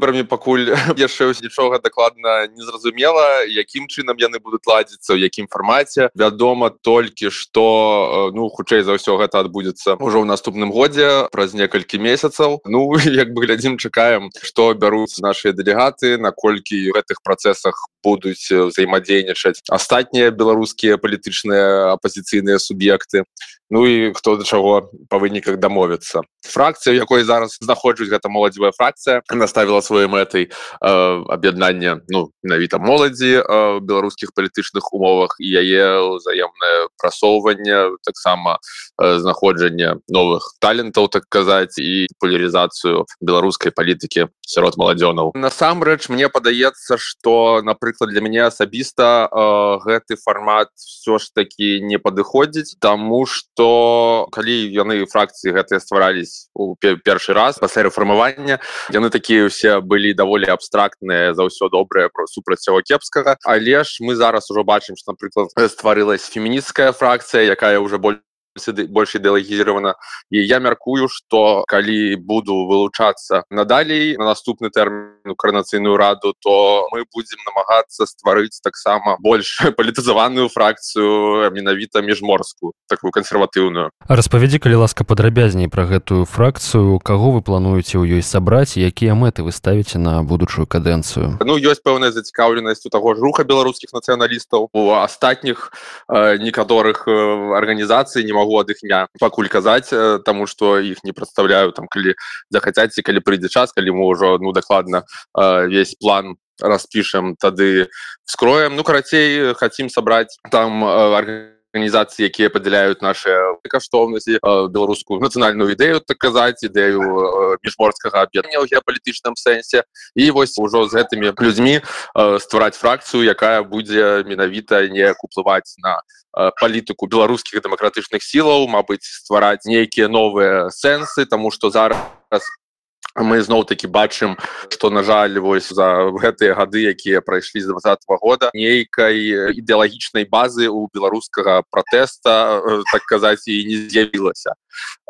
Выбарамі пакуль яшчэ нічога дакладна незразумела якім чынам яны будуць ладзіцца ў якім фармаце. Вядома толькі што ну хутчэй за ўсё гэта адбудзецца ўжо ў наступным годзе праз некалькі месяцаў. Ну як бы глядзім чакаем што бяруць нашыя дэлегаты наколькі гэтых працэсах будуць ўзаемадзейнічаць астатнія беларускія палітычныя апозіцыйныя суб'екты Ну і хто да чаго па выніках дамовіцца фракцыя якой зараз знаходжуць гэта моладзевая фракцыя наставила сваёй мэтай аб'яднання ну менавіта моладзі беларускіх палітычных умовах і яе ўзаемнае прасоўванне таксама знаходжанне новых талентаў так казаць і папулярызацыю беларускай палітыкі сярод маладзёнаў насамрэч мне падаецца что напрыклад для мяне асабіста гэты фармат все ж таки не падыходзіць тому что то калі яны фракцыі гэтыя стварались у першы раз пасля рэфармавання яны такія ўсе былі даволі абстрактныя за ўсё добрае про супраць цяго кепскага. Але ж мы зараз ужо бачым что напрыклад стварылась фемінісцкая фракцыя якая уже больше больш ідэалагізирована і я мяркую что калі буду вылучацца надалей на наступны тэрмін карнацыйную раду то мы будзем намагацца стварыць таксама больш палітызаваную фракцыю менавіта міжморскую такую кансерватыўную. Распавядзі калі ласка падрабязней пра гэтую фракцыю каго вы плануеце ў ёй сабраць якія мэты вы ставіце на будучую кадэнцыю? Ну ёсць пэўная зацікаўленасць у таго ж руха беларускіх нацыяналістаў у астатніх э, некаторых э, арганізацый не могу ад іх імя пакуль казаць тому что іх не прадстаўляю там калі захацяць і калі прыйдзе час калі мы ўжо ну дакладна весь план распішам тады скроем ну карацей хацім сабраць там арганізацыі якія падзяляюць наши каштоўнасці беларускую нацыянальную ідэю так казаць ідэю міжморскага аб'яднання ў геапалітычным сэнсе і вось ужо з гэтымі людзьмі ствараць фракцыю якая будзе менавіта не уплываць на палітыку беларускіх дэмакратычных сілаў Мабыць ствараць нейкія новыя сэнсы тому что зараз мы зноў-таки бачым что на жаль вось за гэтыя гады якія прайшлі з два -го года нейкай ідэалагічнай базы у беларускага пратэста так казаць і не з'явілася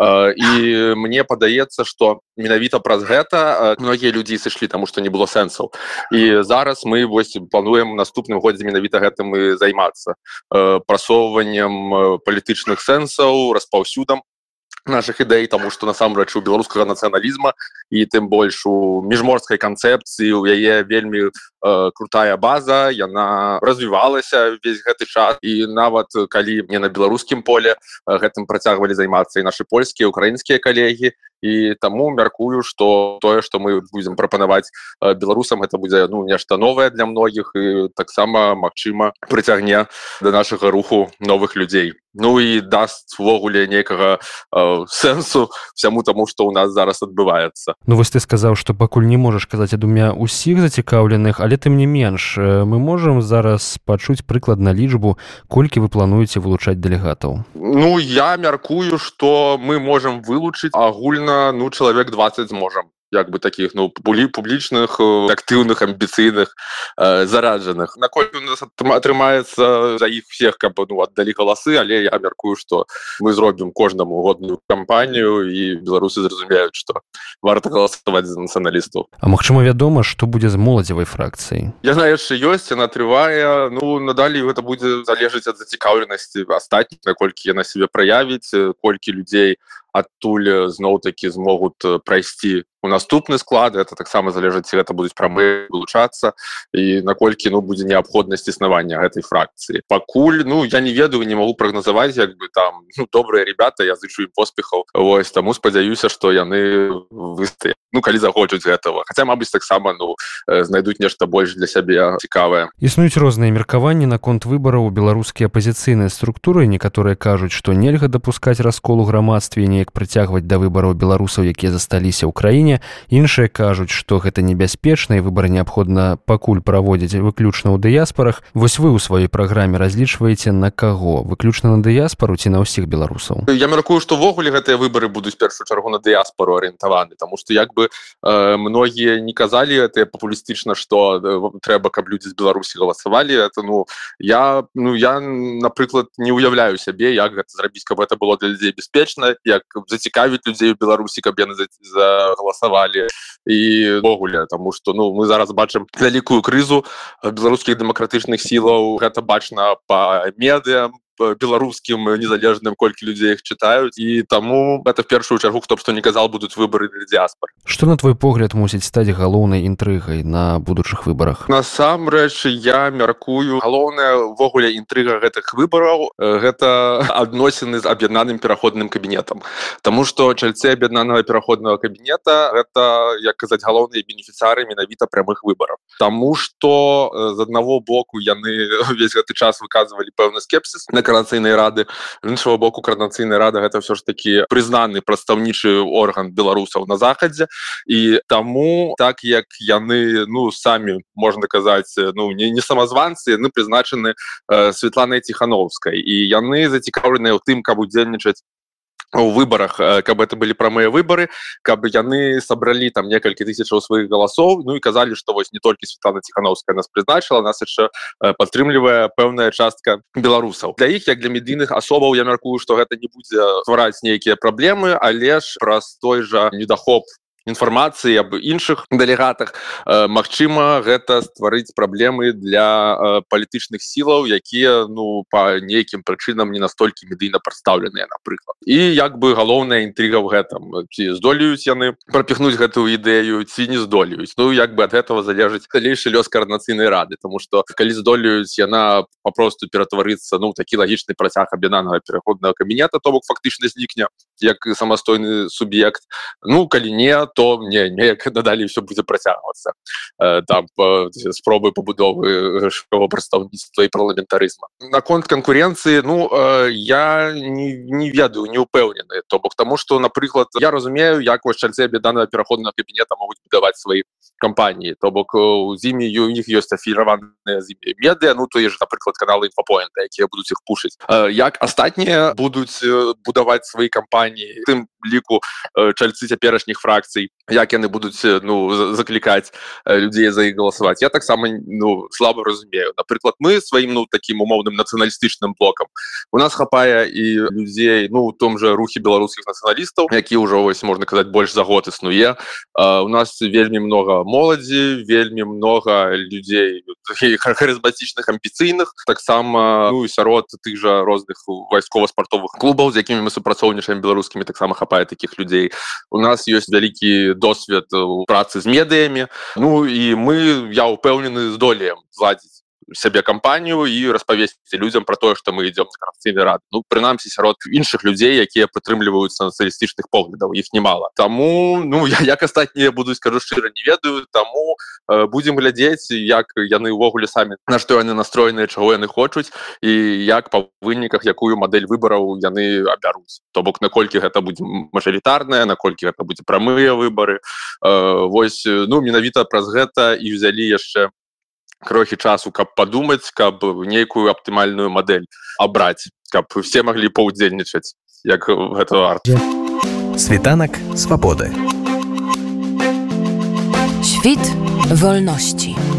і мне падаецца что менавіта праз гэта многія людзі сышлі тому что не было сэнсаў і зараз мы вось плануем наступным годзе менавіта гэтым і займацца прасоўваннем палітычных сэнсаў распаўсюдам наших ідэй тому что насамрэч у беларускага нацыяналізма і тым больш у міжморскай канцэпцыі у яе вельмі э, крутая база. Яна развівалася весь гэты час. І нават калі мне на беларускім поле гэтым працягвалі займацца і наши польскія украінскія калегі. І таму мяркую что тое что мы будем прапанаваць беларусам это будзе ну нешта новое для многіх і таксама Мачыма прыцягне до нашага руху новых людзей Ну і даст увогуле некага э, сэнсу всяму тому что у нас зараз адбываецца. Ну вось ты сказаў что пакуль не можаш казаць адумя усіх зацікаўленых але ты мне менш мы можемм зараз пачуць прыкладна лічбу колькі вы плануеце вылучаць дэлегатаў. Ну я мяркую что мы можем вылучыць агульна ну чалавек 20 зможам як бы таких ну былі публічных актыўных амбіцыйных э, зараджаных наколькі у нас атрымаецца за іх всех каб ну аддалі галасы але я мяркую что мы зробім кожнаму годную кампанію і беларусы зразумеюць что варта галасаваць за нацыяналістаў А Мачыма вядома что будзе з моладзевай фракцыі яна яшчэ ёсць она трывае ну надалей гэта будзе залежыць ад зацікаўленасці астатніх наколькі яна себе праявіць колькі людзей адтуль зноў-таки змогуць прайсці у наступны склад это таксама залежыць гэта будуць прамы вылучацца і наколькі ну будзе неабходнасць існавання гэтай фракцыі пакуль ну я не ведаю не могу прагназаваць як бы там ну, добрыя ребята я зычу ім поспехаў Вось таму спадзяюся что яны высты ну калі захочуць гэтага хотя Мабыць таксама ну знайдуць нешта больш для сябе цікавае існуюць розныя меркаванні наконт выбараў беларускія апозіцыйныя структуры некаторыя кажуць што нельга дапускаць расколу грамадстве неяк прыцягваць да выбараў беларусаў якія засталіся ў краіне краіне іншыя кажуць што гэта небяспечна і выбары неабходна пакуль праводзіць выключна ў дыяспорах вось вы ў сваёй праграме разлічваеце на каго выключна на дыяспору ці на ўсіх беларусаў? Я мяркую што ўвогуле гэтыя выбары будуць першую чаргу на дыяспору арыентаваны тому что як бы э, многія не казалі это папулістычна что э, трэба каб людзі з беларусі галасавалі. Это ну я ну я напрыклад не уяўляю сябе як гэта зрабіць каб это было для людзей бяспечна як зацікавіць людзей у беларусі каб яны загаласавалі івогуле тому что ну мы зараз бачым вялікую крызу беларускіх дэмакратычных сілаў. Гэта бачна по медыям беларускім незалежным колькі людзей их чытаюць і таму это в першую чаргу хто б што не казал будуць выборы для дыаспор что на твой погляд мусіць стаць галоўнай інтрыгай на будучых выборах? Насамрэч я мяркую галоўная увогуле інтрыга гэтых выбораў гэта адносіны з аб'яднаным пераходным кабінетам. Таму что чальцы аб'яднанага пераходнага кабінета это як казаць галоўныя бенефіцары менавіта прямых выбораў Таму что з аднаго боку яны весь гэты час выказывалі пэўны скепсис на каранацыйнай рады. Іншого боку каранацыйная рада гэта все ж таки прызнаны прадстаўнічы орган беларусаў на захадзе і таму так як яны ну самі можна казаць ну не не самазванцы яны прызначаны э, Светланай ціхановскай і яны зацікаўленыя ў тым каб удзельнічаць выборах каб это былі прамыя выборы каб яны сабралі там некалькі тысячаў сваіх галасоў Ну і казалі что вось не толькі Светлана ціхановская нас прызначыла нас яшчэ падтрымлівае пэўная частка беларусаў для іх як для медыйных асобаў я мяркую что гэта не будзе ствараць нейкія праблемы але ж праз той жа недахоп інфармацыі аб іншых дэлегатах. Мачыма гэта стварыць праблемы для палітычных сілаў якія ну по нейкім прычынам не настолькі медыйна прадстаўленыя напрыклад. І як бы галоўная інтрыга в гэтым? Ці здолеюць яны прапіхнуць гэтую ідэю ці не здолеюць? Ну як бы ад этого залежыць далейшы лёс карнацыйнай рады тому что калі здолеюць яна попросту ператварыцца ну такі лагічны працяг аб'янанага пераходнага кабінета то бок фактычна знікне як самастойны суб'ект. Ну калі не то мне неяк надалей все будзе працягвацца. Э, там спробы пабудовы прадстаўніцтва і парламентарызма. Наконт канкурэнцыі ну э, я не, не ведаю не упэўнены то бок тому что напрыклад я разумею як вось чальцы аб'ядана пераходнага кабінета могуць будаваць свае кампаніі. То бок у зіме у них ёсць афіраваныя медыа ну то ж напрыклад каналы інфапоінта якія будуць іх пушыць. Э, як астатнія будуць будаваць свае кампаніі тым ліку чальцы цяперашніх фракцый як яны будуць ну заклікаць людзей за іх галасаваць. Я таксама ну слабо разумею. Напрыклад мы сваім ну таким умоўным нацыяналістычным блокам у нас хапае і людзей ну у том же рухе беларускіх нацыяналістаў які ўжо вось можна казаць больш за год існуе. У нас вельмі много моладзі вельмі много людзей харызматычных амбіцыйных таксама ну сярод тых жа розных вайскова-спартовых клубаў з якімі мы супрацоўнічаем беларускімі таксама хапае таких людзей у нас ёсць вялікі досвед працы з медыямі Ну і мы я упэўнены здолеем зладзіць сябе кампанію і распавесці людзям про тое что мы идем карцыйны рад ну прынамсі сярод іншых людзей якія прытрымліваюцца нацыялістычных поглядаў іх немало. Таму ну як астатнія буду скажу шчыра не ведаю. Таму э, будем глядзець як яны ўвогуле самі на што яны настроеныя чаго яны хочуць і як па выніках якую модель выбараў яны абяруць. То бок наколькі гэта будзе мажарытарная наколькі гэта будзе прамыя выборы э, восьось ну менавіта праз гэта і взялі яшчэ крохі часу каб падумаць каб нейкую аптымальную модель абраць каб все маглі паўдзельнічаць як гэта арт світанак свабоды Świt wolności.